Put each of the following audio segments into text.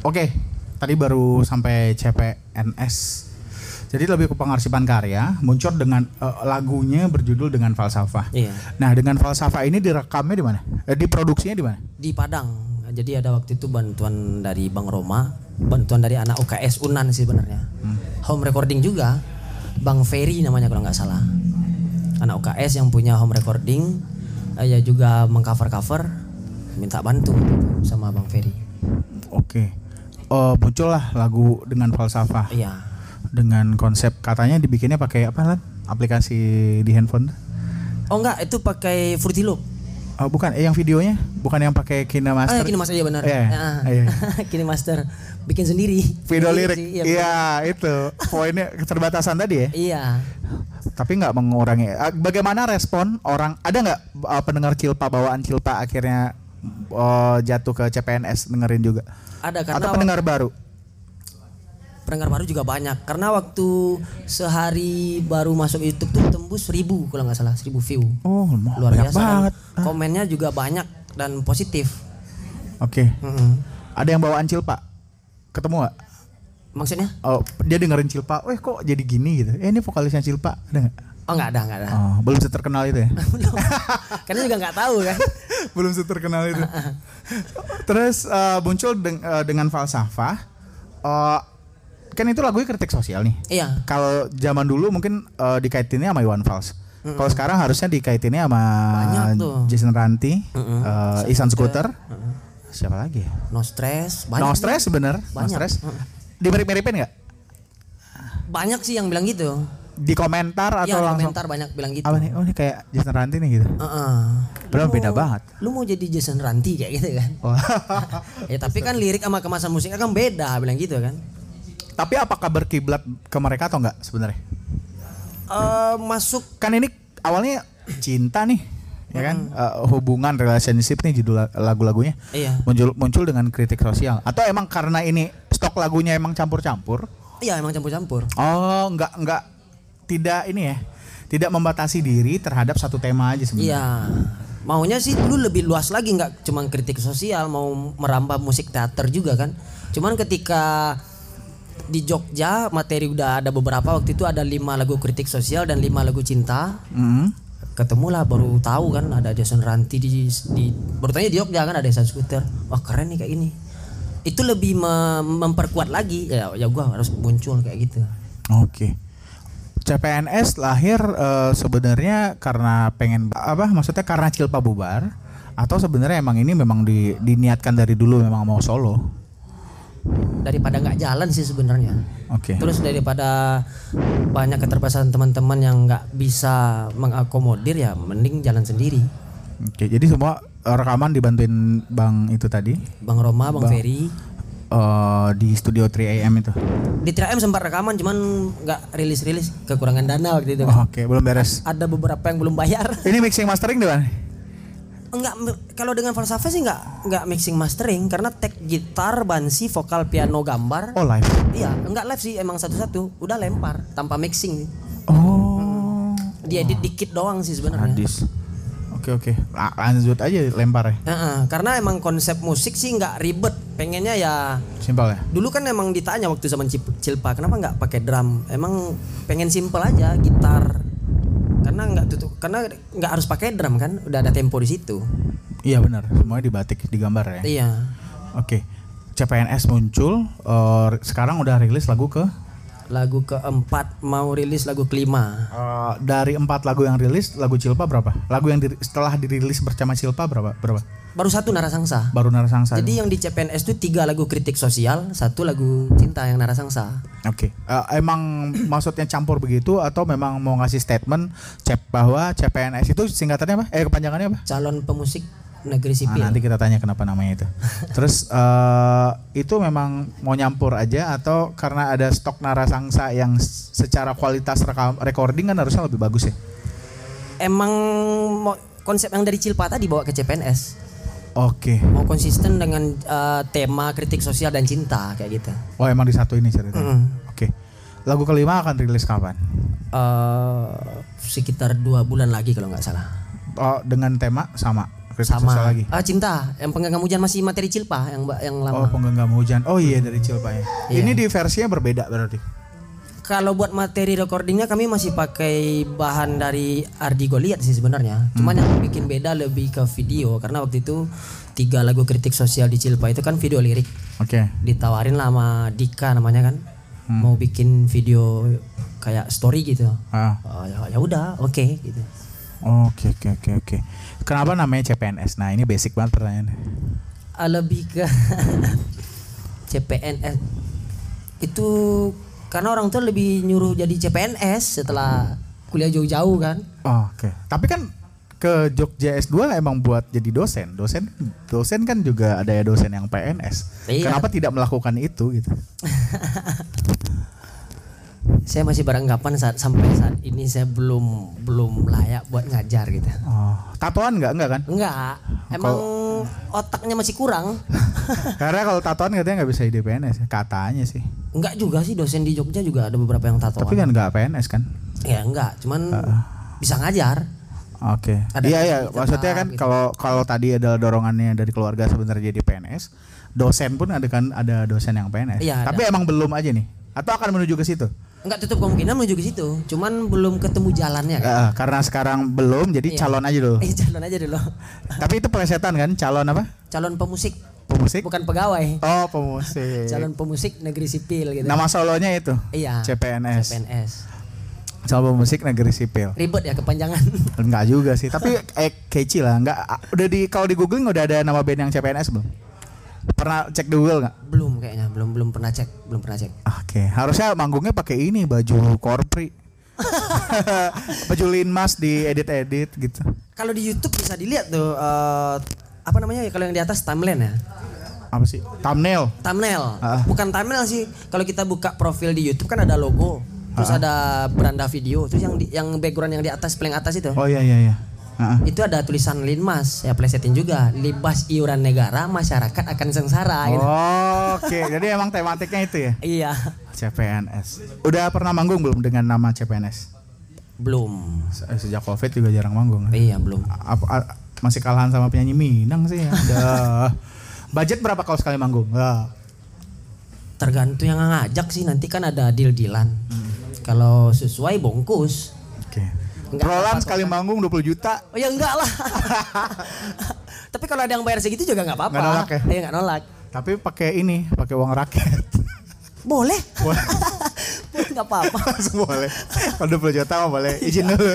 Oke, tadi baru sampai CPNS. Jadi lebih ke pengarsipan karya, muncul dengan eh, lagunya berjudul dengan falsafah. Iya. Nah, dengan falsafah ini direkamnya di mana? Eh, diproduksinya di mana? Di Padang. Jadi ada waktu itu bantuan dari Bang Roma, bantuan dari anak UKS Unan sih sebenarnya. Home recording juga. Bang Ferry namanya kalau nggak salah. Anak UKS yang punya home recording, eh, ya juga mengcover-cover, minta bantu sama Bang Ferry. Oke. Oh, muncullah lagu dengan falsafah Iya. dengan konsep katanya dibikinnya pakai apa lan? Aplikasi di handphone? Oh enggak, itu pakai Fruity Loop. Oh, bukan, eh yang videonya bukan yang pakai Ah, KineMaster. Kini Master iya benar. Iya, Ah. iya. Kini Master bikin sendiri. Video Lirik Iya, iya. itu. Poinnya keterbatasan tadi ya. Iya. Tapi nggak mengurangi. Ah, Bagaimana respon orang? Ada nggak uh, pendengar Cilpa bawaan Cilpa akhirnya uh, jatuh ke CPNS dengerin juga? Ada karena Atau pendengar baru? pendengar baru juga banyak karena waktu sehari baru masuk YouTube tuh tembus seribu kalau nggak salah seribu view Oh, luar banyak biasa banget. Ah, komennya juga banyak dan positif Oke. Mm-mm. Ada yang bawaan Cilpa? Ketemu nggak? maksudnya Oh, dia dengerin Cilpa. Weh kok jadi gini gitu? Eh ini vokalisnya Cilpa, ada nggak? Oh nggak ada nggak ada Oh, belum seterkenal itu ya? Belum. karena juga nggak tahu kan belum seterkenal itu. Terus eh, muncul deng- eh, dengan falsafah. eh, kan itu lagunya kritik sosial nih. iya Kalau zaman dulu mungkin eh, dikaitinnya sama Iwan Fals. Kalau sekarang harusnya dikaitinnya sama. Jason Ranti, Mm-mm. eh, Isan Scooter. Siapa lagi ya? no stress banyak No stress bener, no Banyak. stress. Mm. Dimirip-miripin nggak? banyak sih yang bilang gitu Di komentar atau di langsung? komentar banyak bilang gitu Apa nih? Oh ini kayak Jason Ranti nih gitu. Heeh. Padahal Lu beda mau- banget. Lu mau jadi Jason Ranti kayak gitu kan? Oh. ya tapi kan lirik sama kemasan musiknya kan beda bilang gitu kan. Tapi apakah berkiblat ke mereka atau enggak sebenarnya? Eh masuk Kan ini awalnya cinta nih, ya kan? Eh, hubungan relationship nih judul la- lagu-lagunya. iya. Muncul muncul dengan kritik sosial atau emang karena ini stok lagunya emang campur-campur? Iya emang campur-campur. Oh, enggak enggak tidak ini ya. Tidak membatasi diri terhadap satu tema aja sebenarnya. Iya. Maunya sih dulu lebih luas lagi nggak cuma kritik sosial, mau merambah musik teater juga kan. Cuman ketika di Jogja materi udah ada beberapa waktu itu ada lima lagu kritik sosial dan lima lagu cinta. Mm. Ketemulah baru tahu kan ada Jason Ranti di, di baru tanya di Jogja kan ada Jason Scooter. Wah keren nih kayak ini. Itu lebih me- memperkuat lagi ya ya gua harus muncul kayak gitu. Oke. CPNS lahir eh, sebenarnya karena pengen apa? Maksudnya karena Cilpa bubar atau sebenarnya emang ini memang di- diniatkan dari dulu memang mau solo? Daripada nggak jalan sih sebenarnya. Oke. Terus daripada banyak keterbatasan teman-teman yang nggak bisa mengakomodir ya mending jalan sendiri. Oke, jadi semua rekaman dibantuin Bang itu tadi Bang Roma, Bang, Ferry. Eh, di studio 3AM itu. Di 3M sempat rekaman cuman nggak rilis-rilis kekurangan dana waktu itu. Oh, Oke, belum beres. Ada beberapa yang belum bayar. Ini mixing mastering di mana? Enggak kalau dengan falsafah sih nggak nggak mixing mastering karena tag gitar, bansi, vokal, piano, gambar. Oh, live. Iya, enggak live sih emang satu-satu, udah lempar tanpa mixing. Oh. Dia edit dikit doang sih sebenarnya. Hadis. Oke oke, La- lanjut aja lempar ya. Heeh, karena emang konsep musik sih nggak ribet. Pengennya ya Simpel ya. dulu kan emang ditanya waktu zaman Cilpa kenapa nggak pakai drum? Emang pengen simple aja gitar. Karena nggak tutup, karena nggak harus pakai drum kan, udah ada tempo di situ. Iya benar, semuanya dibatik, digambar ya. Iya. Oke. CPNS muncul, eh, sekarang udah rilis lagu ke Lagu keempat mau rilis lagu kelima. eh, dari empat lagu yang rilis, lagu Cilpa berapa? Lagu yang di- setelah dirilis bersama Cilpa berapa? Berapa? Baru satu Narasangsa. Baru Narasangsa. Jadi yang di CPNS itu tiga lagu kritik sosial, satu lagu cinta yang Narasangsa. Oke. Eh, emang maksudnya campur begitu atau memang mau ngasih statement cep bahwa CPNS itu singkatannya apa? Eh kepanjangannya apa? Calon pemusik negeri Nah, sipil. nanti kita tanya kenapa namanya itu. Terus eh, itu memang mau nyampur aja atau karena ada stok narasangsa yang secara kualitas rekam, recording kan harusnya lebih bagus ya? Emang mau- konsep yang dari Cilpa tadi bawa ke CPNS. Oke. Mau konsisten dengan eh, tema kritik sosial dan cinta kayak gitu. Oh emang di satu ini ceritanya. Mm. Oke. Lagu kelima akan rilis kapan? Eh, sekitar dua bulan lagi kalau nggak salah. Oh dengan tema sama kritik sosial sama lagi. ah cinta yang penggenggam hujan masih materi cilpa yang yang Oh lama penggenggam hujan. Oh iya dari Cilpa ya. Iya. Ini di versinya berbeda berarti. Kalau buat materi recordingnya kami masih pakai bahan dari Ardi Goliat sih sebenarnya cuman yang bikin beda lebih ke video karena waktu itu tiga lagu kritik sosial di Cilpa itu kan video lirik Oke. ditawarin lah sama Dika namanya kan mau bikin video kayak story gitu Ah. Oh, ya udah oke gitu Oke oke oke oke. Kenapa namanya CPNS? Nah ini basic banget pertanyaannya. Ah, lebih ke CPNS itu karena orang tua lebih nyuruh jadi CPNS setelah kuliah jauh-jauh kan Oh, Oke. Tapi kan ke Jogja S2 emang buat jadi dosen. Dosen dosen kan juga ada ya dosen yang PNS. Iya. Kenapa tidak melakukan itu gitu? saya masih beranggapan saat sampai saat ini saya belum belum layak buat ngajar gitu Oh, tatoan nggak nggak kan? enggak emang otaknya masih kurang Karena kalau tatoan katanya nggak bisa jadi PNS. ya. Katanya sih. enggak juga sih dosen di Jogja juga ada beberapa yang tatoan Tapi kan nggak PNS kan? ya enggak cuman bisa ngajar Oke. Ada Iya iya, maksudnya kan gitu. kalau kalau tadi adalah dorongannya dari keluarga sebenarnya jadi PNS, dosen pun ada kan ada dosen yang PNS. Iya, Tapi emang belum aja nih. Atau akan menuju ke situ? Enggak tutup kemungkinan menuju ke situ cuman belum ketemu jalannya kan Eh, karena sekarang belum, jadi Iya. calon aja dulu. eh jalan aja dulu Tapi itu plesetan kan, calon apa? calon pemusik Pemusik? bukan pegawai Oh, pemusik. calon pemusik negeri sipil gitu Nama solonya itu. iya CPNS. PNS Calon pemusik negeri sipil. ribet ya kepanjangan Enggak juga sih, tapi eh kece lah. Enggak udah di kalau di googling udah ada nama band yang CPNS belum? Pernah cek di Google nggak? belum kayaknya belum belum pernah cek belum pernah cek Oke, harusnya manggungnya pakai ini baju korpri. baju linmas di edit-edit gitu. kalau di YouTube bisa dilihat tuh eh, apa namanya ya kalau yang di atas timeline ya Apa sih? Thumbnail. thumbnail Ah. bukan thumbnail sih kalau kita buka profil di YouTube kan ada logo terus ada beranda video terus yang di, yang background yang di atas paling atas itu Oh iya iya iya. Ah. itu ada tulisan linmas ya plesetin juga libas iuran negara masyarakat akan sengsara gitu. Oh, Oke, jadi emang tematiknya itu ya. iya CPNS. Udah pernah manggung belum dengan nama CPNS? belum Se- Sejak Covid juga jarang manggung. iya belum Apa, a- masih kalahan sama penyanyi Minang sih ya. Udah. Budget berapa kalau sekali manggung? Enggak. tergantung yang ngajak sih nanti kan ada deal dealan kalau sesuai bongkus Oke. Enggak Roland apa-apa. sekali manggung 20 juta. oh ya enggak lah tapi kalau ada yang bayar segitu juga nggak apa-apa Nggak nolak ya? iya nggak nolak Tapi pakai ini, pakai uang rakyat. boleh Boleh. nggak apa-apa boleh. Kalau 20 juta mah boleh. Izin dulu.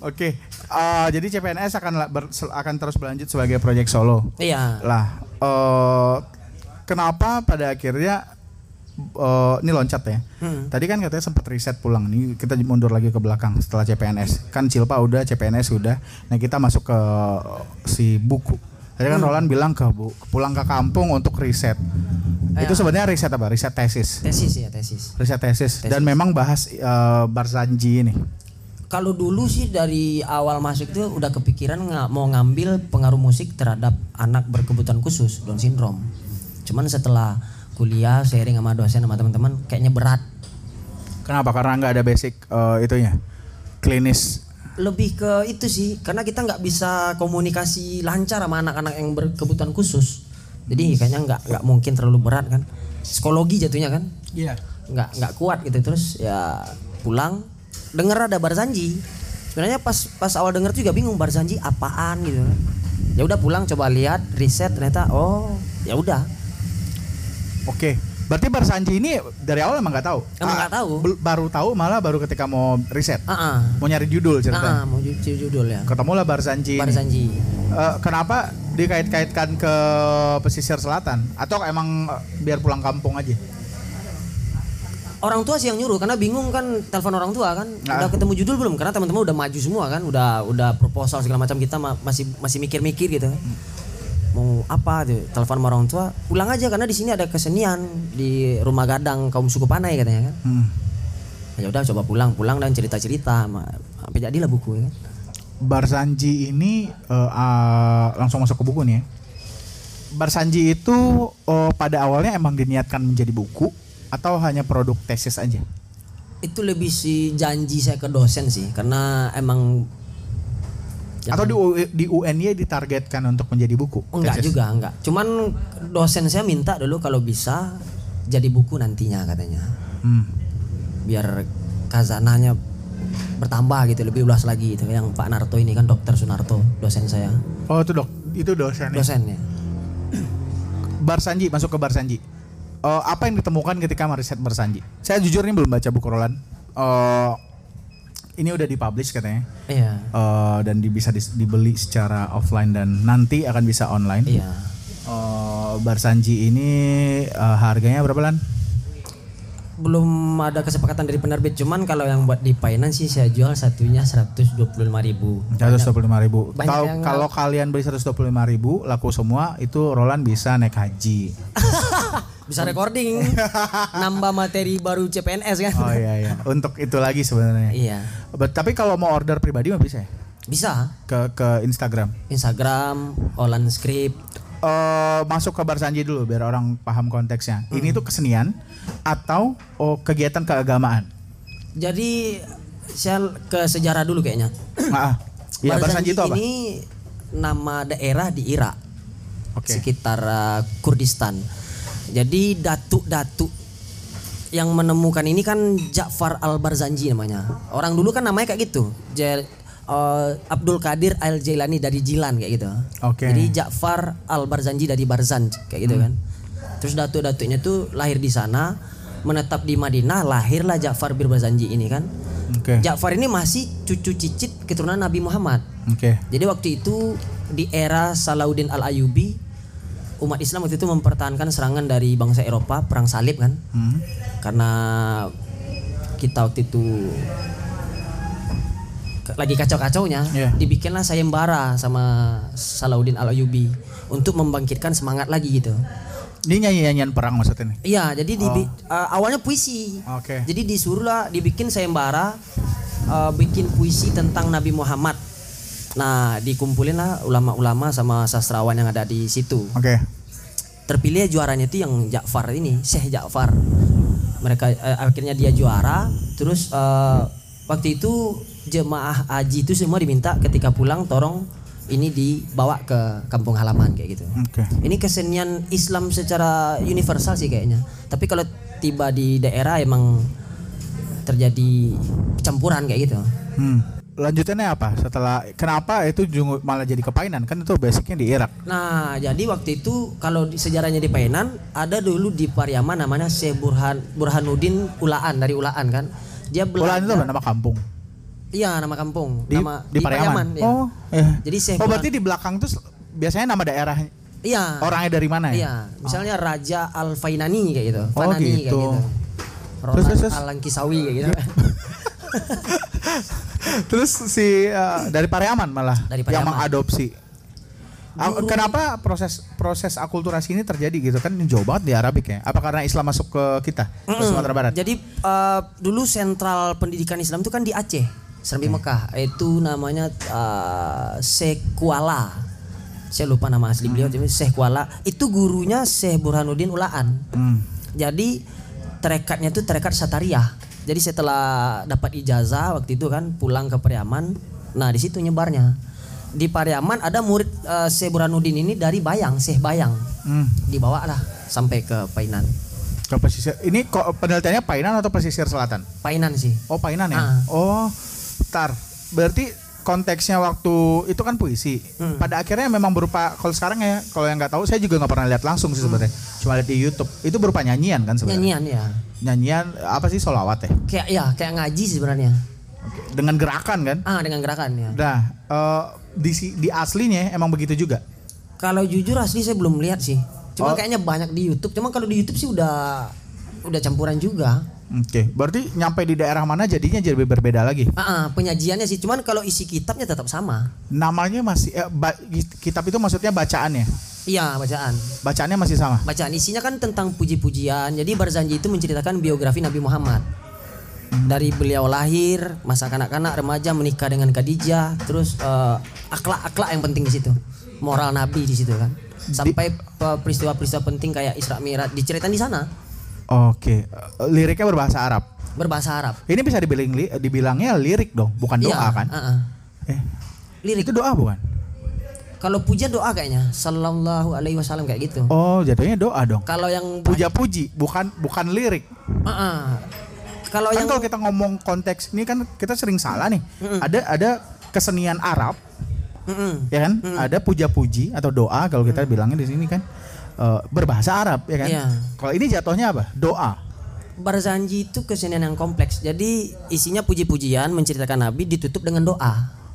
Oke. eh, jadi CPNS akan ber- akan terus berlanjut sebagai proyek solo. iya Lah, eh kenapa pada akhirnya eh ini loncat ya? Hmm. Tadi kan katanya sempat riset pulang nih. Kita mundur lagi ke belakang setelah CPNS. Kan Cilpa udah, CPNS udah. Nah, kita masuk ke si buku. Tadi kan Roland bilang ke bu, pulang ke kampung untuk riset. Itu sebenarnya riset apa? Riset tesis. tesis ya tesis Riset tesis. Dan memang bahas eh, Barzanji ini. kalau dulu sih dari awal masuk tuh udah kepikiran nggak mau ngambil pengaruh musik terhadap anak berkebutuhan khusus Down syndrome. Cuman setelah kuliah sharing sama dosen sama teman-teman kayaknya berat. Kenapa? Karena nggak ada basic eh, itunya. Klinis. Lebih ke itu sih karena kita nggak bisa komunikasi lancar sama anak-anak yang berkebutuhan khusus. Jadi kayaknya nggak nggak mungkin terlalu berat kan. Psikologi jatuhnya kan. Iya. nggak nggak kuat gitu terus ya pulang denger ada Barzanji sebenarnya pas pas awal denger tuh juga bingung Barzanji apaan gitu kan ya udah pulang coba lihat riset ternyata oh ya udah Oke. Berarti Barzanji ini dari awal emang nggak tahu. Emang Ah, nggak tahu. bel- baru tahu malah baru ketika mau riset. ah ah Mau nyari judul ah, ceritanya. ah, mau ju- judul ya Ketemulah Barzanji. ini. Barzanji Eh, kenapa dikait-kaitkan ke pesisir selatan? Atau emang eh, biar pulang kampung aja? orang tua sih yang nyuruh karena bingung kan telepon orang tua kan Nah. udah ketemu judul belum karena teman-teman udah maju semua kan udah udah proposal segala macam kita ma- masih masih mikir-mikir gitu kan mau apa tuh telepon sama orang tua pulang aja karena di sini ada kesenian di rumah gadang kaum suku Panai katanya kan Hmm. ya udah coba pulang pulang dan cerita cerita sampai jadilah buku ya kan Barzanji ini eh, ah, langsung masuk ke buku nih ya. Barzanji itu oh, pada awalnya emang diniatkan menjadi buku atau hanya produk tesis aja? itu lebih si janji saya ke dosen sih karena emang Atau di, U- di UNY ditargetkan untuk menjadi buku? Enggak tesis? juga, enggak. Cuman dosen saya minta dulu kalau bisa jadi buku nantinya katanya. Hmm. Biar kazananya bertambah gitu, lebih luas lagi gitu. Yang Pak Narto ini kan Dokter Sunarto, dosen saya. Oh itu dok, itu dosennya. Dosennya. Barsanji masuk ke Barsanji. Eh, apa yang ditemukan ketika meriset Barsanji? Saya jujur ini belum baca buku Roland. Eh, ini udah dipublish katanya. Iya. Eh, dan di- bisa dis- dibeli secara offline dan nanti akan bisa online. Iya. Eh, Barsanji ini eh, harganya berapa lan? Belum ada kesepakatan dari penerbit, cuman kalau yang buat di Finance sih saya jual satunya 125.000 ribu. 125 ribu. banyak Kalau kalau kalian beli 125 ribu laku semua itu Roland bisa naik haji. Bisa recording, nambah materi baru CPNS kan? Oh iya iya. Untuk itu lagi sebenarnya. Iya. But- tapi kalau mau order pribadi mah bisa ya? Bisa. Ke ke Instagram. Instagram, Olan Script, eh masuk ke Barsanji dulu biar orang paham konteksnya. Ini tuh kesenian atau oh, kegiatan keagamaan? Jadi saya ke sejarah dulu kayaknya. Ah, Iya, Barsanji itu apa? ini nama daerah di Irak, Oke. sekitar uh, Kurdistan. Jadi datuk-datuk yang menemukan ini kan Ja'far Al-Barzanji namanya. Orang dulu kan namanya kayak gitu. Ja- uh, Abdul Qadir Al-Jailani dari Jilan kayak gitu. Oke. Jadi Ja'far Al-Barzanji dari Barzan kayak gitu kan. Terus datuk-datuknya tuh lahir di sana, menetap di Madinah, lahirlah Ja'far bin Barzanji ini kan. Oke. Ja'far ini masih cucu cicit keturunan Nabi Muhammad. Oke. Jadi waktu itu di era Salahuddin Al-Ayubi umat Islam waktu itu mempertahankan serangan dari bangsa Eropa perang salib kan Hmm. karena kita waktu itu lagi kacau-kacaunya Iya. dibikinlah sayembara sama Salahuddin Al-Ayubi untuk membangkitkan semangat lagi gitu. Ini nyanyi-nyanyian perang maksudnya nih. Iya, jadi di, uh, awalnya puisi. Oke. Jadi disuruhlah dibikin sayembara uh, bikin puisi tentang Nabi Muhammad. Nah, dikumpulin lah ulama-ulama sama sastrawan yang ada di situ. Oke. Terpilih juaranya itu yang Ja'far ini, Syekh Ja'far. Mereka eh, akhirnya dia juara. Terus eh, waktu itu jemaah haji itu semua diminta ketika pulang tolong ini dibawa ke kampung halaman kayak gitu. Oke. Ini kesenian Islam secara universal sih kayaknya. Tapi kalau tiba di daerah emang terjadi campuran kayak gitu. Hmm. Lanjutannya apa? Setelah kenapa itu malah jadi kepainan? Kan itu basicnya di Irak. Nah, jadi waktu itu kalau di sejarahnya di Painan ada dulu di Pariaman namanya Syekh Burhan Burhanuddin Ulaan dari Ulaan kan. Dia Ulaan itu belajar apa? Nama kampung. Iya, nama kampung, Di, nama di, Pariaman. ya. Oh, iya. Jadi Syekh Oh, Burhan- berarti di belakang tuh biasanya nama daerah Iya. orangnya dari mana ya? Iya, misalnya Raja Al Fainani kayak gitu, Oh, Fanani kayak gitu. gitu. Terus, Roland terus, terus. Al Langkisawi kayak gitu. Terus si eh, dari Pariaman malah Dari yang Pariaman. mengadopsi. Ah, Kenapa proses proses akulturasi ini terjadi gitu kan ini jauh banget di Arabik ya? Apa karena Islam masuk ke kita ke Mm-mm. Sumatera Barat? Jadi eh, dulu sentral pendidikan Islam itu kan di Aceh, Serambi Mekah. Itu namanya uh, Syekh Kuala. Saya lupa nama asli beliau, tapi Syekh Kuala. Itu gurunya Syekh Burhanuddin Ulaan. Hmm. Jadi terekatnya itu terekat Satariah. Jadi setelah dapat ijazah waktu itu kan pulang ke Pariaman, nah di situ nyebarnya. Di Pariaman ada murid eh, Syekh Burhanuddin ini dari Bayang, Syekh Bayang. Hmm. Dibawa lah sampai ke Painan. Ke pesisir. Ini kok penelitiannya Painan atau pesisir selatan? Painan sih. Oh Painan ya. Ah. Oh, tar. Berarti konteksnya waktu itu kan puisi. Hmm. Pada akhirnya memang berupa kalau sekarang ya kalau yang nggak tahu saya juga nggak pernah lihat langsung sih sebenarnya. Cuma lihat di YouTube. Itu berupa nyanyian kan sebenarnya. Nyanyian ya. Nyanyian apa sih solawat ya? Kayak ya, kayak ngaji sih sebenarnya. Dengan gerakan kan? Ah, dengan gerakan ya. Nah, eh, di di aslinya emang begitu juga. Kalau jujur asli saya belum lihat sih. Oh. Cuma kayaknya banyak di YouTube. Cuma kalau di YouTube sih udah udah campuran juga. Oke, berarti nyampe di daerah mana jadinya jadi berbeda lagi. Ah, ah, penyajiannya sih. Cuman kalau isi kitabnya tetap sama. Namanya masih eh, ba- kitab itu maksudnya bacaannya. Iya, bacaan. Bacaannya masih sama. Bacaan isinya kan tentang puji-pujian. Jadi Barzanji itu menceritakan biografi Nabi Muhammad. Dari beliau lahir, masa kanak-kanak, remaja menikah dengan Khadijah, terus eh, akhlak-akhlak yang penting di situ. Moral Nabi di situ kan. Sampai eh, peristiwa-peristiwa penting kayak Isra Mi'raj diceritain di sana Oke, Eh, liriknya berbahasa Arab. berbahasa Arab. Ini bisa dibilang li- dibilangnya lirik dong, bukan doa Iya, kan? ah, ah. Eh, lirik. Itu doa bukan? Kalau pujian doa kayaknya, sallallahu alaihi wasallam kayak gitu. Oh, jatuhnya doa dong. Kalau yang Puja-puji, bukan bukan lirik. Ah, ah. kalau Kan yang kalau kita ngomong konteks ini kan kita sering salah nih. Ada ada kesenian Arab, Mm-mm. ya kan? Ada puja-puji atau doa kalau kita bilangnya di sini kan eh, berbahasa Arab, ya kan? Iya. Kalau ini jatuhnya apa? Doa. Barzanji itu kesenian yang kompleks. Jadi isinya puji-pujian menceritakan Nabi ditutup dengan doa.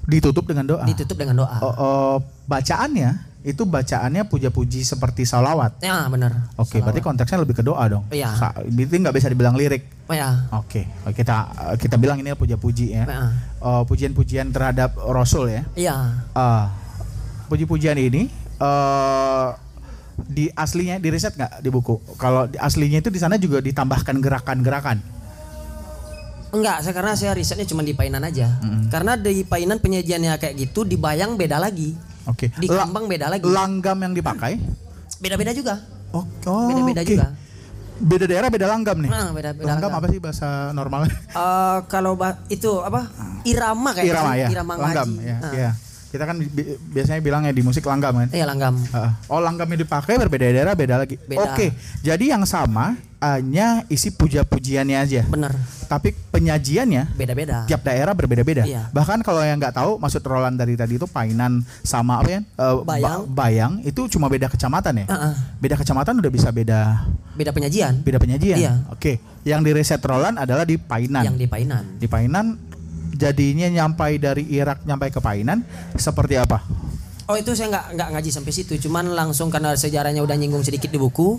Ditutup dengan doa. Ditutup dengan doa. Oh, oh, bacaannya itu bacaannya puja-puji seperti salawat. Ya, benar. Oke, berarti konteksnya lebih ke doa dong. Iya. Berarti nggak bisa dibilang lirik. Oh ya. Oke, Oke, kita kita bilang ini puja-puji ya. Ya. Oh, pujian-pujian terhadap Rasul ya. Iya. Ah, puji-pujian ini eh di aslinya di riset nggak di buku? Kalau di aslinya itu di sana juga ditambahkan gerakan-gerakan. Enggak, saya karena saya risetnya cuma di Painan aja. Karena di Painan penyajiannya kayak gitu, di Bayang beda lagi. Oke. Di La- Kambang beda lagi. langgam yang dipakai? Beda-beda juga. Oh, oh, Beda-beda oke. juga. Beda daerah beda langgam nih. Nah, beda beda. langgam langgam. apa sih bahasa normalnya? Eh, kalau ba- itu apa? Irama kayaknya. Irama sih. ya. Irama langgam ngaji. ya. Ah. Iya. Kita kan bi- biasanya bilangnya di musik langgam kan. Iya, langgam. Heeh. Oh langgamnya dipakai berbeda daerah beda lagi. Beda. Oke, jadi yang sama hanya isi puja-pujiannya aja. Bener. Tapi penyajiannya Beda-beda. tiap daerah berbeda-beda. Iya. Bahkan kalau yang nggak tahu, maksud Roland dari tadi itu Painan sama apa ya? Eh, Ba- Bayang. Bayang itu cuma beda kecamatan ya. Ah, ah. Beda kecamatan udah bisa beda Beda penyajian. beda penyajian. Iya. Oke, yang di reset Roland adalah di Painan. Yang di Painan. Di Painan jadinya nyampai dari Irak nyampai ke Painan seperti apa? Oh itu saya nggak nggak ngaji sampai situ, cuman langsung karena sejarahnya udah nyinggung sedikit di buku,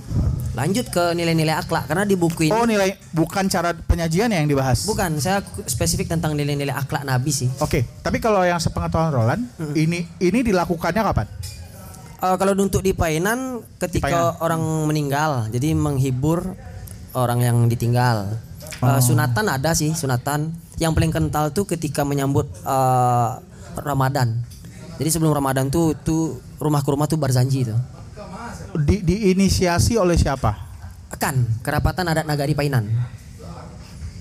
lanjut ke nilai-nilai akhlak karena di buku ini Oh nilai bukan cara penyajian yang dibahas. bukan saya spesifik tentang nilai-nilai akhlak Nabi sih. Oke, tapi kalau yang sepengetahuan Roland, ini ini dilakukannya kapan? Eh, kalau untuk di Painan ketika Painan. orang meninggal, jadi menghibur orang yang ditinggal. Eh, sunatan ada sih sunatan. Yang paling kental tuh ketika menyambut eh, Ramadan. Jadi sebelum Ramadan tuh tuh rumah ke rumah tuh barzanji itu. Di, diinisiasi oleh siapa? Akan kerapatan adat nagari Painan.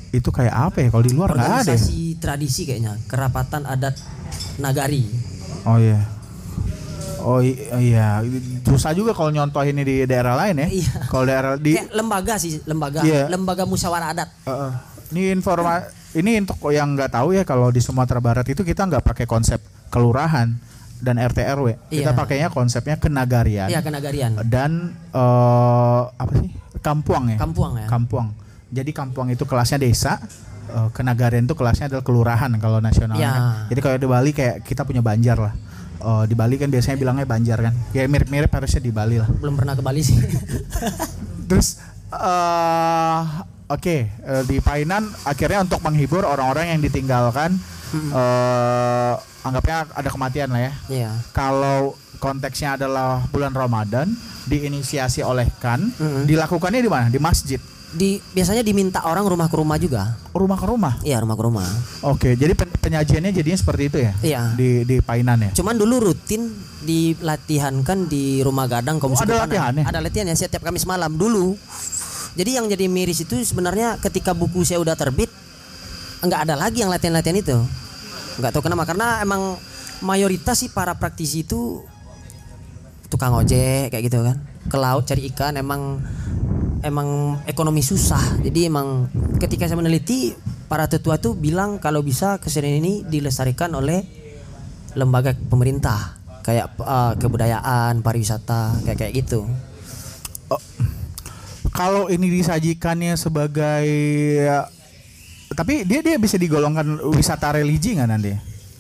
Itu kayak apa ya? Kalau di luar nggak ada. ya? Organisasi tradisi kayaknya, kerapatan adat nagari. Oh iya. Oh i- iya, susah juga kalau nyontoh ini di daerah lain ya. Iya. Kalau daerah di Kayak lembaga sih, lembaga, Iya. lembaga musyawarah adat. Heeh. Ini informa ini untuk yang nggak tahu ya kalau di Sumatera Barat itu kita nggak pakai konsep kelurahan dan RT RW. Kita Iya. pakainya konsepnya kenagarian Iya, kenagarian. dan eh, apa sih? Kampuang ya. Kampuang ya. Kampuang. Jadi Kampuang itu kelasnya desa, eh, kenagarian itu kelasnya adalah kelurahan kalau nasional. Ya. kan. Jadi kalau di Bali kayak kita punya Banjar lah. Eh, di Bali kan biasanya bilangnya Banjar kan. Ya mirip-mirip harusnya di Bali lah. Belum pernah ke Bali sih. Terus eh oke eh, di Painan akhirnya untuk menghibur orang-orang yang ditinggalkan eh anggapnya ada kematian lah ya. Iya. Kalau konteksnya adalah bulan Ramadan diinisiasi oleh kan Mm-mm. dilakukannya di mana? Di masjid. Di biasanya diminta orang rumah ke rumah juga. Rumah ke rumah. Iya, rumah ke rumah. Oke, jadi pen- penyajiannya jadinya seperti itu ya? Iya. Di di Painan ya. Cuman dulu rutin dilatihankan di rumah gadang kaum Oh, ada Panan. latihannya? Ada latihannya setiap Kamis malam dulu. Jadi yang jadi miris itu sebenarnya ketika buku saya udah terbit nggak ada lagi yang latihan-latihan itu. Nggak tahu kenapa karena emang mayoritas sih para praktisi itu tukang ojek kayak gitu kan. Ke laut cari ikan emang emang ekonomi susah. Jadi emang ketika saya meneliti para tetua tuh bilang kalau bisa kesenian ini dilestarikan oleh lembaga pemerintah kayak eh, kebudayaan, pariwisata kayak kayak gitu. Kalau ini disajikannya sebagai tapi dia dia bisa digolongkan wisata religi nggak nanti?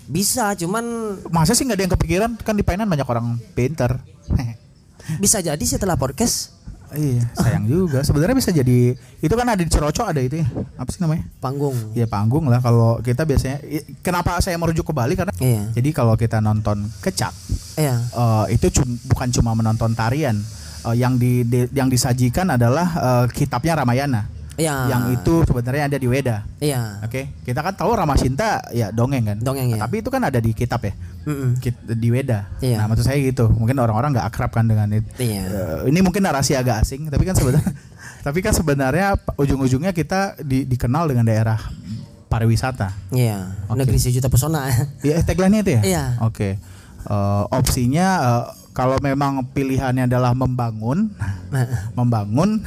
Bisa, cuman Masa sih nggak ada yang kepikiran? Kan di Painan banyak orang pinter. bisa jadi setelah podcast iya, sayang juga. Sebenarnya bisa jadi itu kan ada di Ceroco ada itu ya. Apa sih namanya? panggung. Ya panggung lah kalau kita biasanya kenapa saya merujuk ke Bali karena Iya. jadi kalau kita nonton kecak Iya. eh, itu cum- bukan cuma menonton tarian. Eh, yang di, di- yang disajikan adalah eh, kitabnya Ramayana. Iya. Yang itu sebenarnya ada di Weda. Iya. Oke, kita kan tahu Ramasinta ya dongeng kan. Dongeng, ya. Tapi itu kan ada di kitab ya. Mm-mm. Kit- di Weda. Iya. Nah, maksud saya gitu. Mungkin orang-orang nggak akrab kan dengan itu. Iya. Eh, ini mungkin narasi agak asing, tapi kan sebenarnya tapi kan sebenarnya ujung-ujungnya kita di- dikenal dengan daerah pariwisata. Iya, negeri sejuta pesona. Ya tagline-nya itu ya? Iya. Oke. Eh, opsinya eh, kalau memang pilihannya adalah membangun, membangun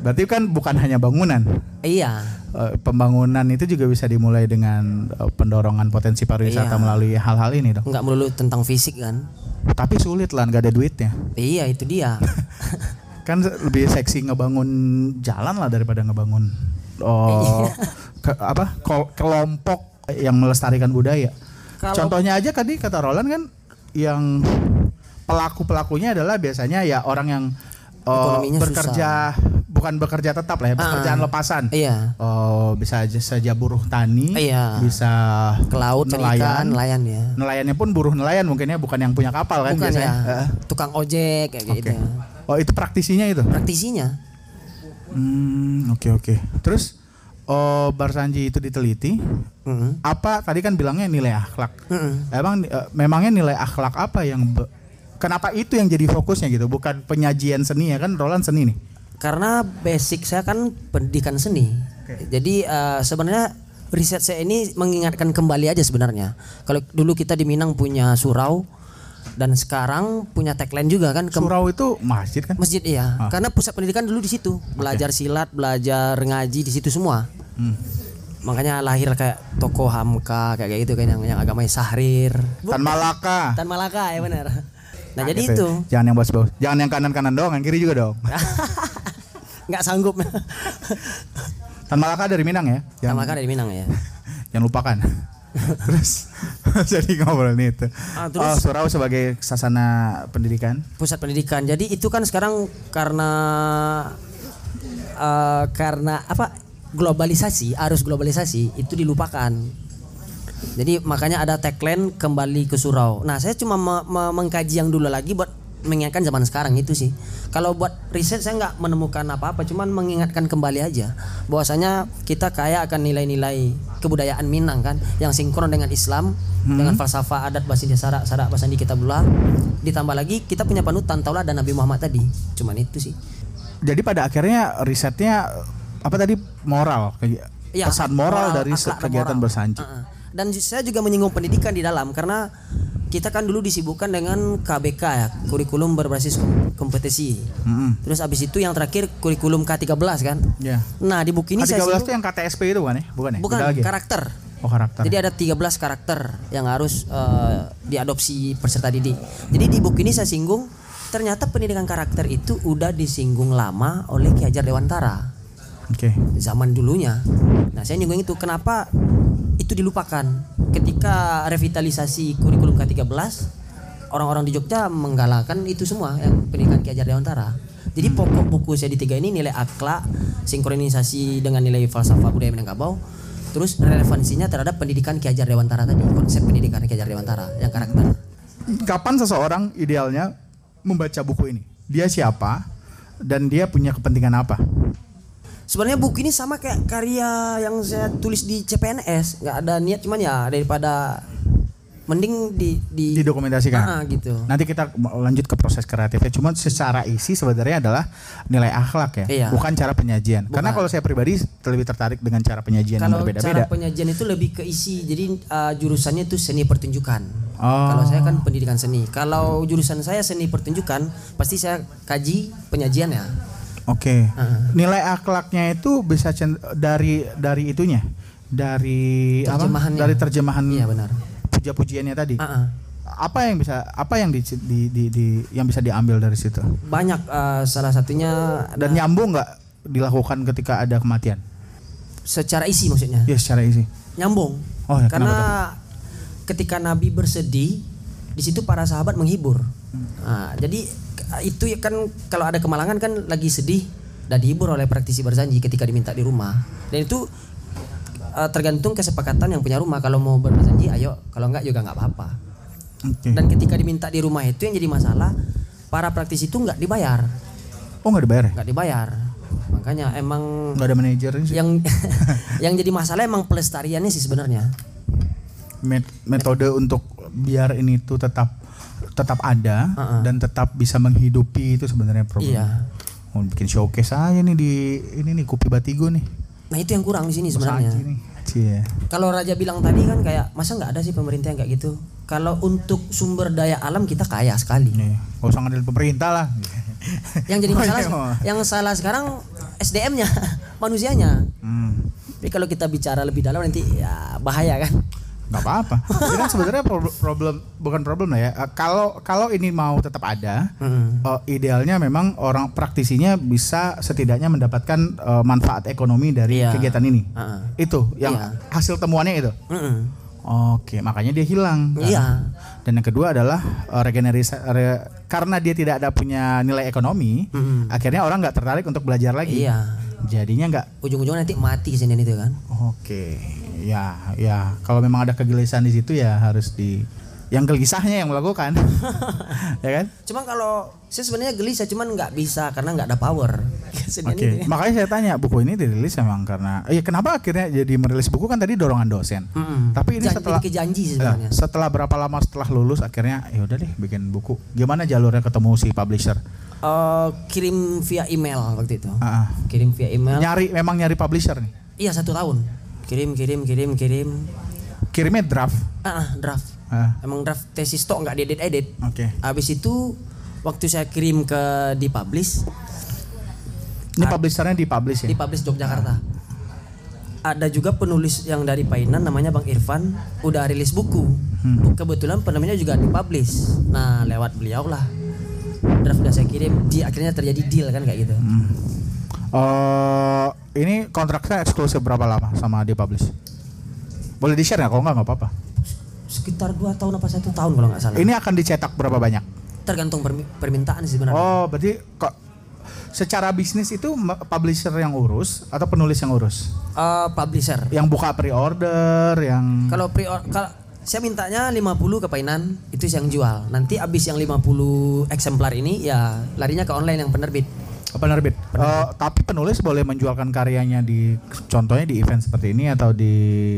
berarti kan bukan hanya bangunan. iya. Eh, pembangunan itu juga bisa dimulai dengan eh, pendorongan potensi pariwisata Iya. melalui hal-hal ini dong. Nggak melulu tentang fisik kan? Tapi sulit lah, nggak ada duitnya. Iya, itu dia. Kan lebih seksi ngebangun jalan lah daripada ngebangun oh, ke- apa kelompok yang melestarikan budaya. Kalau- Contohnya aja tadi kata Roland kan yang pelaku pelakunya adalah biasanya ya orang yang Ekonominya bekerja bukan bekerja tetap lah ya pekerjaan Ah. lepasan. iya. Oh bisa aja saja buruh tani, Iya. bisa Ke laut, nelayan. nelayan ya. Nelayannya pun buruh nelayan mungkin ya bukan yang punya kapal kan Bukan biasanya. ya. Heeh. Tukang ojek kayak gitu. Oke. Oh itu praktisinya itu. Praktisinya. Hmm, oke oke. Terus oh Barsanji itu diteliti, Mm-mm. apa tadi kan bilangnya nilai akhlak. Mm-mm. Emang eh, memangnya nilai akhlak apa yang be- kenapa itu yang jadi fokusnya gitu, bukan penyajian seni ya kan Roland seni nih. Karena basic saya kan pendidikan seni. Jadi eh, sebenarnya riset saya ini mengingatkan kembali aja sebenarnya. Kalau dulu kita di Minang punya surau dan sekarang punya tagline juga kan Surau itu masjid kan? masjid iya. Karena pusat pendidikan dulu di situ. Belajar silat, belajar ngaji di situ semua. Hmm. Makanya lahir kayak toko Hamka kayak gitu kan yang, yang agamanya Sahrir. Tan Malaka. Tan Malaka ya benar. Nah, jadi gitu itu. Jangan yang bos-bos. Jangan yang kanan-kanan doang, yang kiri juga dong. nggak sanggup. Tan Malaka dari Minang ya. Tan Malaka dari Minang ya. jangan lupakan. terus jadi ngobrolin itu. Ah, terus- oh, Surau sebagai sasana pendidikan. pusat pendidikan. Jadi itu kan sekarang karena eh, karena apa globalisasi, arus globalisasi itu dilupakan. Jadi makanya ada tagline kembali ke surau. Nah, saya cuma me- me- mengkaji yang dulu lagi buat mengingatkan zaman sekarang itu sih. Kalau buat riset saya nggak menemukan apa-apa, cuman mengingatkan kembali aja bahwasanya kita kaya akan nilai-nilai kebudayaan Minang kan yang sinkron dengan Islam, dengan falsafah adat bahasa India Sarak, Sarak bahasa Indi Kitabullah. Ditambah lagi kita punya panutan taulah dan Nabi Muhammad tadi. Cuman itu sih. Jadi pada akhirnya risetnya apa tadi moral, Iya, pesan moral, dari akhlak dan kegiatan moral. bersanji. Uh-uh. Dan saya juga menyinggung pendidikan di dalam karena kita kan dulu disibukkan dengan KBK ya, kurikulum berbasis kom- kompetisi. Mm-mm. Terus abis itu yang terakhir kurikulum K13 kan. Ya. Nah, di buku ini saya K13 itu singgung- yang KTSP itu bukan ya? Bukan ya? bukan lagi ya? karakter. Oh karakter. Jadi ada 13 karakter yang harus eh, diadopsi peserta didik. Jadi di buku ini saya singgung ternyata pendidikan karakter itu udah disinggung lama oleh Ki Hajar Dewantara Oke. zaman dulunya. Nah, saya nyinggung itu kenapa itu dilupakan. Ketika revitalisasi kurikulum K13, orang-orang di Jogja menggalakkan itu semua yang pendidikan Ki Hajar Dewantara. Jadi pokok buku saya di tiga ini nilai akhlak, sinkronisasi dengan nilai falsafah budaya Minangkabau, terus relevansinya terhadap pendidikan Ki Hajar Dewantara tadi, konsep pendidikan Ki Hajar Dewantara yang karakter. Kapan seseorang idealnya membaca buku ini? Dia siapa? Dan dia punya kepentingan apa? Sebenarnya buku ini sama kayak karya yang saya tulis di CPNS, nggak ada niat cuman ya daripada mending di di Didokumentasikan. Ah, gitu. Nanti kita lanjut ke proses kreatifnya. Cuma secara isi sebenarnya adalah nilai akhlak ya, Iya. bukan cara penyajian. Karena kalau saya pribadi lebih tertarik dengan cara penyajian yang Kalau cara berbeda-beda. penyajian itu lebih ke isi, jadi uh, jurusannya itu seni pertunjukan. Oh. Kalau saya kan pendidikan seni. Kalau jurusan saya seni pertunjukan, pasti saya kaji penyajian Oke. Ah. Nilai akhlaknya itu bisa dari dari itunya, dari apa? Terjemahannya. Dari terjemahan Iya benar. puja-pujiannya tadi. Ah, ah. Apa yang bisa apa yang di, di, di- di- yang bisa diambil dari situ? Banyak uh, salah satunya Dan nyambung nggak dilakukan ketika ada kematian? secara isi maksudnya. Ya secara isi. Nyambung. Oh, ya, Karena kenapa ketika Nabi bersedih, di situ para sahabat menghibur. Nah, jadi itu ya kan kalau ada kemalangan kan lagi sedih dan dihibur oleh praktisi berjanji ketika diminta di rumah. Dan itu eh, tergantung kesepakatan yang punya rumah. Kalau mau berjanji, ayo. Kalau enggak juga nggak apa-apa. Oke. Dan ketika diminta di rumah itu yang jadi masalah, para praktisi itu nggak dibayar, Oh nggak dibayar ya? nggak dibayar. Makanya emang Nggak ada manajernya sih. yang yang jadi masalah emang pelestariannya sih sebenarnya. Met- metode untuk biar ini tuh tetap tetap ada Uh-uh. dan tetap bisa menghidupi itu sebenarnya problem. Iya. Mau bikin showcase aja nih di ini nih Kupi Batigo nih. Nah itu yang kurang di sini sebenarnya. Nih. Cie. Kalau Raja bilang tadi kan kayak masa nggak ada sih pemerintah yang kayak gitu. Kalau untuk sumber daya alam kita kaya sekali. Nih, gak usah ngandelin pemerintah lah. Yang jadi Oh, masalah iya. yang salah sekarang SDM-nya, manusianya. Hmm. Tapi kalau kita bicara lebih dalam nanti ya bahaya kan. Gak apa-apa. Ini kan sebenarnya pro- problem bukan problem lah ya. Eh, Kalau kalau ini mau tetap ada, Mm-mm. eh, idealnya memang orang praktisinya bisa setidaknya mendapatkan eh, manfaat ekonomi dari Iya. kegiatan ini. Heeh. Itu yang Iya. hasil temuannya itu. Mm-mm. Oke, makanya dia hilang. kan? Iya. Dan yang kedua adalah eh, regenerisa re- karena dia tidak ada punya nilai ekonomi, Mm-mm. akhirnya orang nggak tertarik untuk belajar lagi. Iya. Jadinya nggak Ujung-ujungnya nanti mati sini itu kan. Oke, ya, ya. Kalau memang ada kegelisahan di situ ya harus di yang gelisahnya yang melakukan, ya kan? Cuma kalau saya sebenarnya gelisah cuman nggak bisa karena nggak ada power. Oke, ya. makanya saya tanya buku ini dirilis memang karena, ya kenapa akhirnya jadi merilis buku kan tadi dorongan dosen. Mm-mm. Tapi ini Jan- setelah Ya, sebenarnya. setelah berapa lama setelah lulus akhirnya ya udah deh bikin buku. Gimana jalurnya ketemu si publisher? Eh, kirim via email waktu itu. Ah. Kirim via email. nyari memang nyari publisher nih. Iya satu tahun. Kirim kirim kirim kirim. Kirimnya draft. Ah ah, draft. Ah, Emang draft tesis tok nggak diedit edit. Oke. Habis itu waktu saya kirim ke dipublish Ini publishernya dipublish ya. dipublish Yogyakarta. Ada juga penulis yang dari Painan namanya Bang Irfan udah rilis buku. Hmm. Kebetulan penemunya juga dipublish. Nah, lewat beliau lah. Draft udah saya kirim, di akhirnya terjadi deal kan kayak gitu. Hmm. Eh, ini kontraknya eksklusif berapa lama sama dipublish? Boleh di share nggak? Kalau nggak nggak apa-apa. Sekitar dua tahun apa satu tahun kalau nggak salah. Ini akan dicetak berapa banyak? tergantung permi- permintaan sih sebenarnya. Oh, berarti kok secara bisnis itu publisher yang urus atau penulis yang urus? Eh, publisher. Yang buka pre-order, yang Kalau pre kalau saya mintanya 50 ke Painan, itu yang jual. Nanti abis yang 50 eksemplar ini ya larinya ke online yang penerbit. Penerbit. Eh, tapi penulis boleh menjualkan karyanya di contohnya di event seperti ini atau di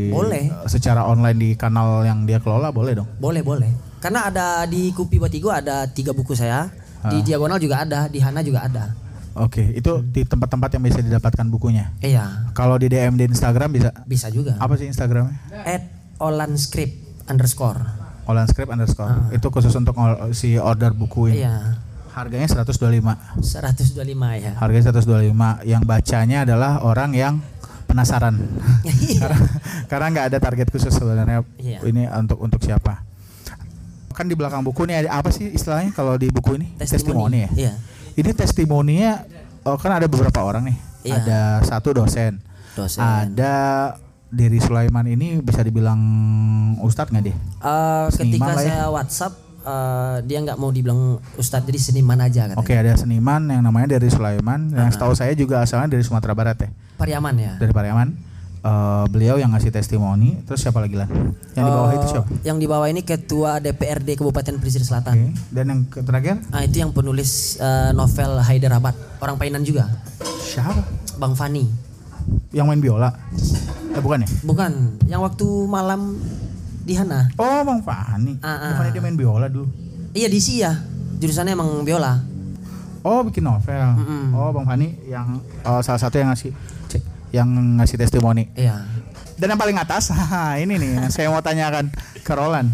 Boleh. eh, secara online di kanal yang dia kelola boleh dong. Boleh, boleh. Karena ada di Kupi Batigo ada tiga buku saya, di Diagonal juga ada, di Hana juga ada. Oke, itu di tempat-tempat yang bisa didapatkan bukunya. Iya, Kalau di DM di Instagram bisa bisa juga. apa sih Instagramnya? At olanscript underscore. Olan script underscore. Itu khusus untuk si order buku ini. Iya, Harganya 125. 125 ya. Harganya 125. Yang bacanya adalah orang yang penasaran. karena karena nggak ada target khusus sebenarnya Iya. ini untuk untuk siapa. Kan di belakang buku ini ada apa sih istilahnya kalau di buku ini? Testimoni. ya. Iya. Ini testimoninya oh kan ada beberapa orang nih. Iya. Ada satu dosen. Dosen. Ada Diri Sulaiman ini bisa dibilang ustadz nggak dia? Eh, ketika ya. saya WhatsApp eh, dia nggak mau dibilang ustadz jadi seniman aja katanya. Oke ada seniman yang namanya Diri Sulaiman yang setahu saya juga asalnya dari Sumatera Barat ya Pariaman ya. dari Pariaman. Eh, beliau yang ngasih testimoni terus siapa lagi lah? Yang di bawah Eh, itu siapa? Yang di bawah ini ketua DPRD Kabupaten Pesisir Selatan. Oke. Dan yang terakhir Ah itu yang penulis eh, novel Hyderabad, orang Painan juga, siapa? Bang Fani. Yang main biola? Eh bukan ya? Bukan, yang waktu malam di Hana. Oh Bang Fani. Ah, ah. Bukannya dia main biola dulu? Iya di ya, jurusannya emang biola. Oh bikin novel. Mm-mm. Oh Bang Fani yang oh, salah satu yang ngasih yang ngasih testimoni. Iya. Dan yang paling atas, ini nih yang saya mau tanyakan ke Roland.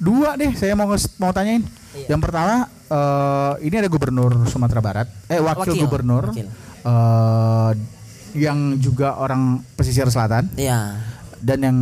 Dua deh, saya mau mau tanyain. Iya. Yang pertama, eh, ini ada Gubernur Sumatera Barat, eh wakil, Wakil, Gubernur, wakil. eh, yang juga orang pesisir selatan, Iya. Dan yang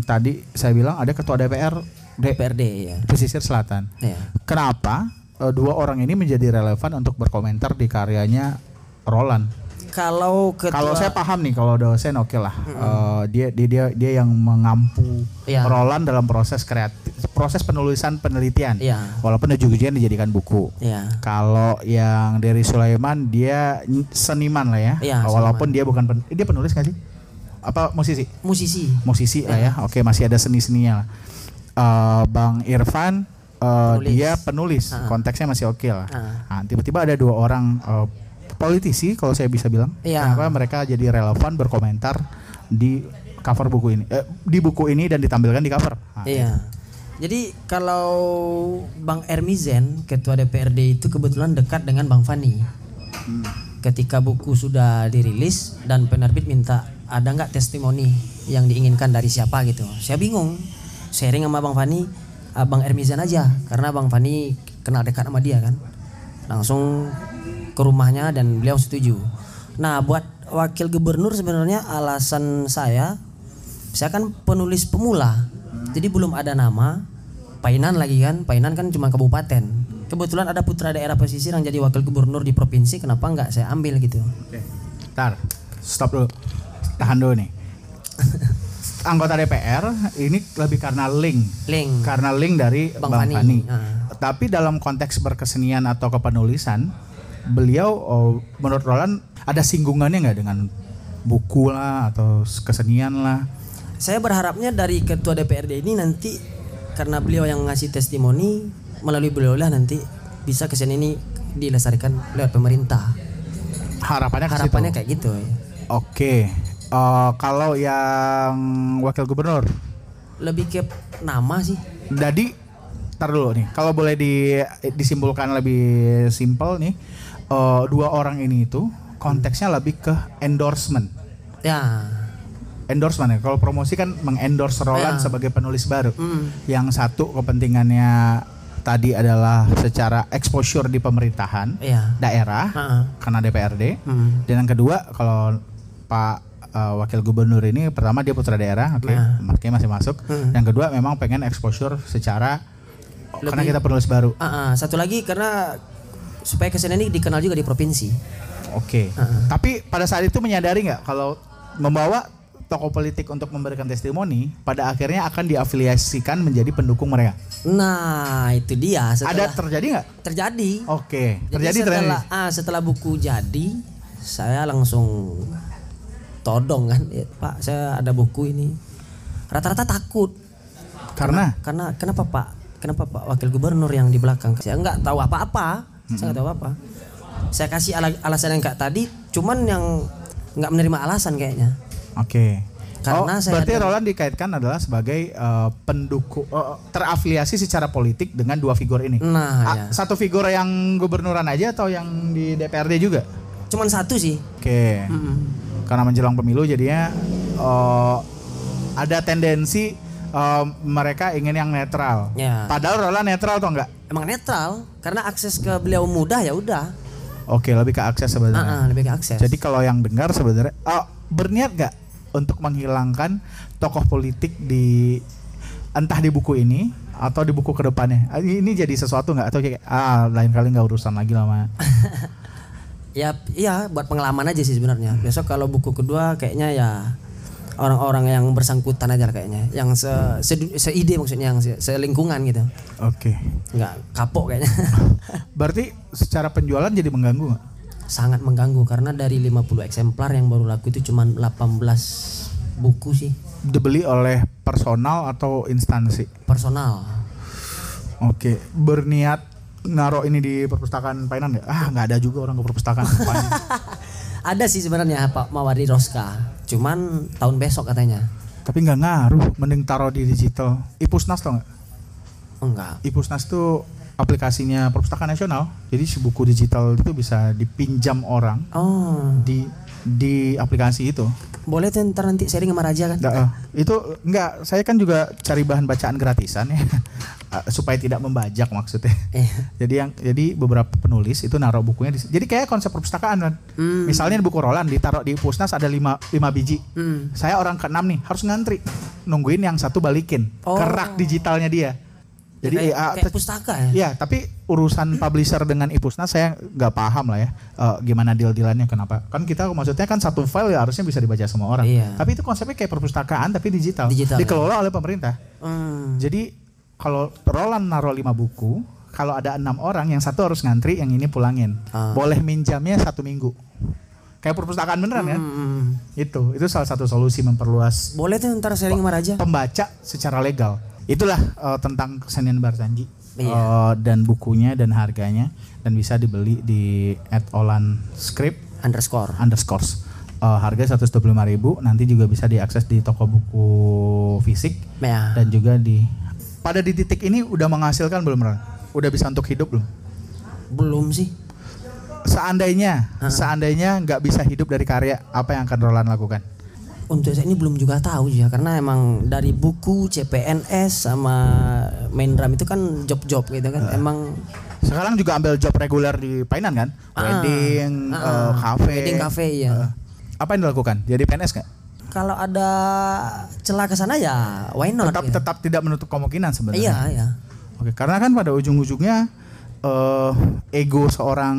tadi saya bilang ada Ketua DPR DPRD ya. pesisir selatan. Iya. Kenapa eh, dua orang ini menjadi relevan untuk berkomentar di karyanya Roland? Kalau ketua Kalau saya paham nih kalau dosen oke lah. Eh, dia, dia dia dia yang mengampu Iya. Roland dalam proses kreatif, proses penulisan penelitian. Iya. Walaupun ujung-ujungnya dijadikan buku. Iya. Kalau yang dari Sulaiman dia seniman lah ya. Iya, Walaupun dia bukan pen- dia penulis nggak sih? Apa musisi? Musisi. Musisi lah ya. Oke, masih ada seni-seninya lah. Eh, Bang Irfan eh, Penulis. dia penulis. Ah. Konteksnya masih oke lah. Ah. Nah, tiba-tiba ada dua orang eh, politisi kalau saya bisa bilang. Iya. Kenapa mereka jadi relevan berkomentar di cover buku ini, eh, di buku ini dan ditampilkan di cover. Nah, Iya. Jadi kalau Bang Ermizen, ketua DPRD itu kebetulan dekat dengan Bang Fani. Hmm. Ketika buku sudah dirilis dan penerbit minta ada nggak testimoni yang diinginkan dari siapa gitu. Saya bingung. Sharing sama Bang Fani, Abang Ermizan aja karena Bang Fani kenal dekat sama dia kan. Langsung ke rumahnya dan beliau setuju. Nah, buat wakil gubernur sebenarnya alasan saya saya kan penulis pemula. Jadi belum ada nama. Painan lagi kan. Painan kan cuma kabupaten. Kebetulan ada putra daerah pesisir yang jadi wakil gubernur di provinsi, kenapa nggak saya ambil gitu? Oke. Ntar, stop dulu. Tahan dulu nih. Anggota DPR ini lebih karena link. Link. Karena link dari Bang Bang, Fani. Fani. Ah. Tapi dalam konteks berkesenian atau kepenulisan, beliau oh, menurut Roland ada singgungannya nggak dengan buku lah atau kesenian lah? Saya berharapnya dari ketua DPRD ini nanti karena beliau yang ngasih testimoni melalui beliau lah nanti bisa kesenian ini dilestarikan lewat pemerintah. Harapannya situ. Harapannya kayak gitu. ya. Oke. Eh, kalau yang wakil gubernur, Lebih ke nama sih. jadi tar dulu nih. Kalau boleh di, disimpulkan lebih simpel nih, eh, dua orang ini itu konteksnya lebih ke endorsement. Ya. Endorsement ya. Kalau promosi kan mengendorse Roland Ya. sebagai penulis baru. Hmm. Yang satu kepentingannya tadi adalah secara exposure di pemerintahan Iya. daerah Heeh. karena DPRD. Hmm. Dan yang kedua kalau Pak uh, Wakil Gubernur ini pertama dia putra daerah, oke, Nah. marknya masih masuk. Hmm. Yang kedua memang pengen exposure secara karena Lebih- kita penulis baru. Ah, ah. satu lagi karena supaya kesenian ini dikenal juga di provinsi. Oke. Heeh. Tapi pada saat itu menyadari nggak kalau membawa tokoh politik untuk memberikan testimoni pada akhirnya akan diafiliasikan menjadi pendukung mereka. Nah, itu dia setelah Ada terjadi nggak? terjadi. Oke, Jadi terjadi setelah terjadi. ah setelah buku jadi saya langsung todong kan. "Eh, Pak saya ada buku ini. Rata-rata takut. Karena? Karena kenapa Pak? Kenapa Pak? Wakil Gubernur yang di belakang. Saya nggak tahu apa-apa. Saya nggak tahu apa saya kasih ala- alasan yang kayak tadi cuman yang nggak menerima alasan kayaknya. Oke. Karena oh, saya berarti ada- Roland dikaitkan adalah sebagai eh, pendukung eh, terafiliasi secara politik dengan dua figur ini. nah Ah, ya. Satu figur yang gubernuran aja atau yang di DPRD juga? cuman satu sih. Oke. Mm-mm. Karena menjelang pemilu jadinya eh, ada tendensi eh, mereka ingin yang netral. ya Padahal Roland netral atau enggak? emang netral karena akses ke beliau mudah ya udah Oke, lebih ke akses sebenarnya. Ah, ah, lebih ke akses Jadi kalau yang dengar sebenarnya oh, berniat gak untuk menghilangkan tokoh politik di entah di buku ini atau di buku ke depannya? Ah, Ini jadi sesuatu nggak atau kayak ah lain kali nggak urusan lagi lah sama Ya, iya buat pengalaman aja sih sebenarnya. Besok kalau buku kedua kayaknya ya orang-orang yang bersangkutan aja kayaknya, yang se, se- seide maksudnya yang se, selingkungan gitu. Oke. Nggak kapok kayaknya. Berarti secara penjualan jadi mengganggu nggak? Sangat mengganggu karena dari 50 eksemplar yang baru laku itu cuma 18 buku sih Dibeli oleh personal atau instansi? personal. Oke. Berniat naruh ini di perpustakaan Painan nggak? Ah nggak ada juga orang ke perpustakaan. Ada sih sebenarnya Pak Mawari Roska, cuman tahun besok katanya. Tapi nggak ngaruh. Mending taruh di digital. Ipusnas tau nggak? Enggak. Ipusnas tuh aplikasinya Perpustakaan Nasional. Jadi si buku digital itu bisa dipinjam orang Oh, di di aplikasi itu. boleh tuh ntar nanti sharing sama Raja kan? Nggak, eh, itu enggak, saya kan juga cari bahan bacaan gratisan ya. Eh, supaya tidak membajak maksudnya. Eh, Jadi yang jadi beberapa penulis itu naruh bukunya di Jadi kayak konsep perpustakaan kan. hmm, Misalnya di buku Roland ditaruh di Pusnas ada 5 lima biji. hmm. Saya orang keenam nih, harus ngantri. Nungguin yang satu balikin Oh. ke rak digitalnya dia. Jadi kayak, ah, kayak te- pustaka ya? Ya, tapi urusan publisher dengan Ipusnas saya nggak paham lah ya eh, gimana deal-dealannya kenapa. Kan kita maksudnya kan satu file ya harusnya bisa dibaca semua orang. Iya. Tapi itu konsepnya kayak perpustakaan tapi digital. Digital, ya. Dikelola oleh pemerintah. Hmm. Jadi kalau Roland naruh lima buku, kalau ada enam orang yang satu harus ngantri, yang ini pulangin. Ah. Boleh minjamnya satu minggu. Kayak perpustakaan beneran kan? Hmm. Itu, itu salah satu solusi memperluas Boleh tuh ntar sharing sama Raja. pembaca secara legal. Itulah eh, tentang kesenian Barsanji Iya. Eh, dan bukunya dan harganya dan bisa dibeli di @olan script Underscore. underscores. Eh, harga 125.000 nanti juga bisa diakses di toko buku fisik Ya. dan juga di pada di titik ini udah menghasilkan belum Ron? Udah bisa untuk hidup belum? Belum sih. Seandainya, seandainya nggak bisa hidup dari karya, apa yang akan Roland lakukan? untuk saya ini belum juga tahu ya karena emang dari buku CPNS sama main drum itu kan job-job gitu kan. Emang Sekarang juga ambil job reguler di Painan kan? Wedding, ah, eh, cafe. wedding cafe ya. Eh, apa yang dilakukan? Jadi PNS nggak? Kalau ada celah ke sana ya why not? Tetap gitu. tetap tidak menutup kemungkinan sebenarnya. Iya, iya. Oke, karena kan pada ujung-ujungnya eh ego seorang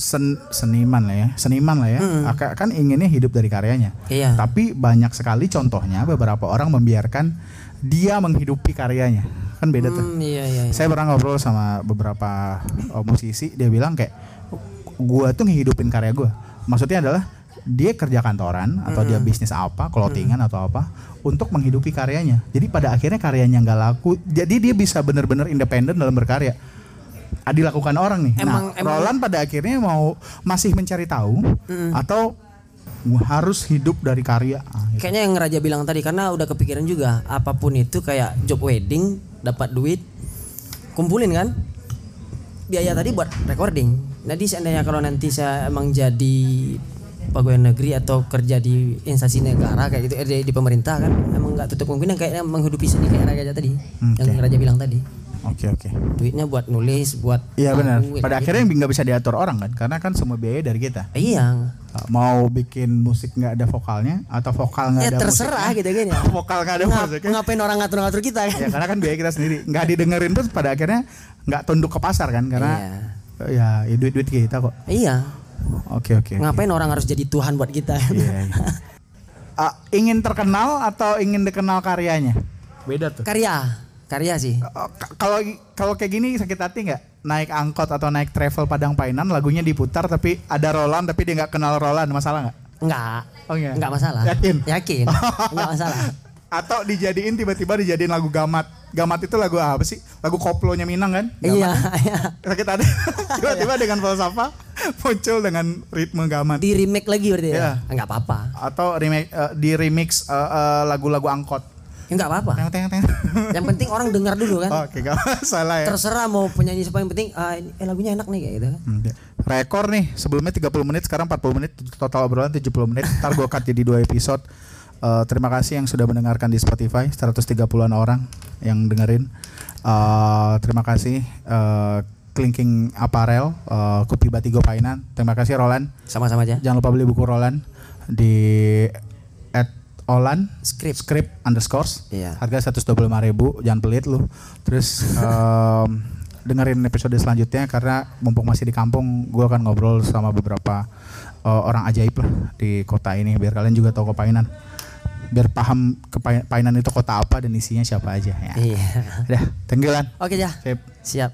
sen- seniman lah ya, seniman lah ya, aka- kan inginnya hidup dari karyanya. Iya. Tapi banyak sekali contohnya beberapa orang membiarkan dia menghidupi karyanya, kan beda tuh. Hmm, iya, iya. iya. Saya pernah ngobrol sama beberapa uh, musisi, dia bilang kayak gua tuh ngehidupin karya gua. Maksudnya adalah dia kerja kantoran atau dia bisnis apa, clothingan atau apa untuk menghidupi karyanya. Jadi pada akhirnya karyanya nggak laku, jadi dia bisa benar-benar independen dalam berkarya. Ah, dilakukan orang nih. Emang- nah, emang- Roland pada akhirnya mau masih mencari tahu atau harus hidup dari karya. Ah, gitu. Kayaknya yang Raja bilang tadi karena udah kepikiran juga apa pun itu kayak job wedding dapat duit kumpulin kan biaya tadi buat recording. Jadi seandainya kalau nanti saya emang jadi pegawai negeri atau kerja di instansi negara kayak gitu eh, di, di pemerintah kan emang nggak tutup kemungkinan kayaknya menghidupi seni kayak Raja tadi yang Raja bilang tadi Oke oke. duitnya buat nulis buat Iya benar. Pada kayak akhirnya nggak bisa diatur orang kan, karena kan semua biaya dari kita. gitu. iya mau bikin musik nggak ada vokalnya atau vokal nggak ya ada terserah musiknya. gitu kan ya vokal nggak ada Ngap- musiknya ngapain orang ngatur-ngatur kita kan ya karena kan biaya kita sendiri nggak didengerin terus pada akhirnya nggak tunduk ke pasar kan karena ya, ya duit duit kita kok iya oke oke. Ngapain orang harus jadi Tuhan buat kita? Iya, iya. Ah, ingin terkenal atau ingin dikenal karyanya beda tuh Karya, karya sih. Oh, kalau kalau kayak gini sakit hati nggak naik angkot atau naik travel Padang Painan lagunya diputar tapi ada Roland tapi dia nggak kenal Roland masalah nggak Enggak. Oh, iya. Enggak masalah. Yakin? Yakin. Enggak masalah. Atau dijadiin tiba-tiba dijadiin lagu gamat gamat itu lagu apa sih lagu koplonya Minang kan Gamat. Iya, iya. sakit hati tiba-tiba dengan falsafah muncul dengan ritme gamat Di remake lagi berarti Iya. ya? Enggak apa-apa. atau remake eh, di remix eh, eh, lagu-lagu angkot Enggak apa-apa. teng teng teng Yang penting orang dengar dulu kan. oke gak masalah ya Terserah mau penyanyi siapa yang penting ah, ini- eh, lagunya enak nih kayak gitu kan. Hmm, ya. Rekor nih sebelumnya 30 menit sekarang 40 menit total obrolan 70 menit ntar gue cut jadi dua episode Eh, terima kasih yang sudah mendengarkan di Spotify 130-an orang yang dengerin Eh, terima kasih eh, Clinking Apparel eh, Kopi Batigo Painan terima kasih Roland Sama-sama aja. jangan lupa beli buku Roland di at Olan Script. script underscores Iya. harga 125 ribu jangan pelit lu terus em, dengerin episode selanjutnya karena mumpung masih di kampung gue akan ngobrol sama beberapa eh, orang ajaib lah di kota ini biar kalian juga tahu kepainan biar paham kepainan itu kota apa dan isinya siapa aja ya Iya. udah thank you Lan Oke ya. Sip. Siap.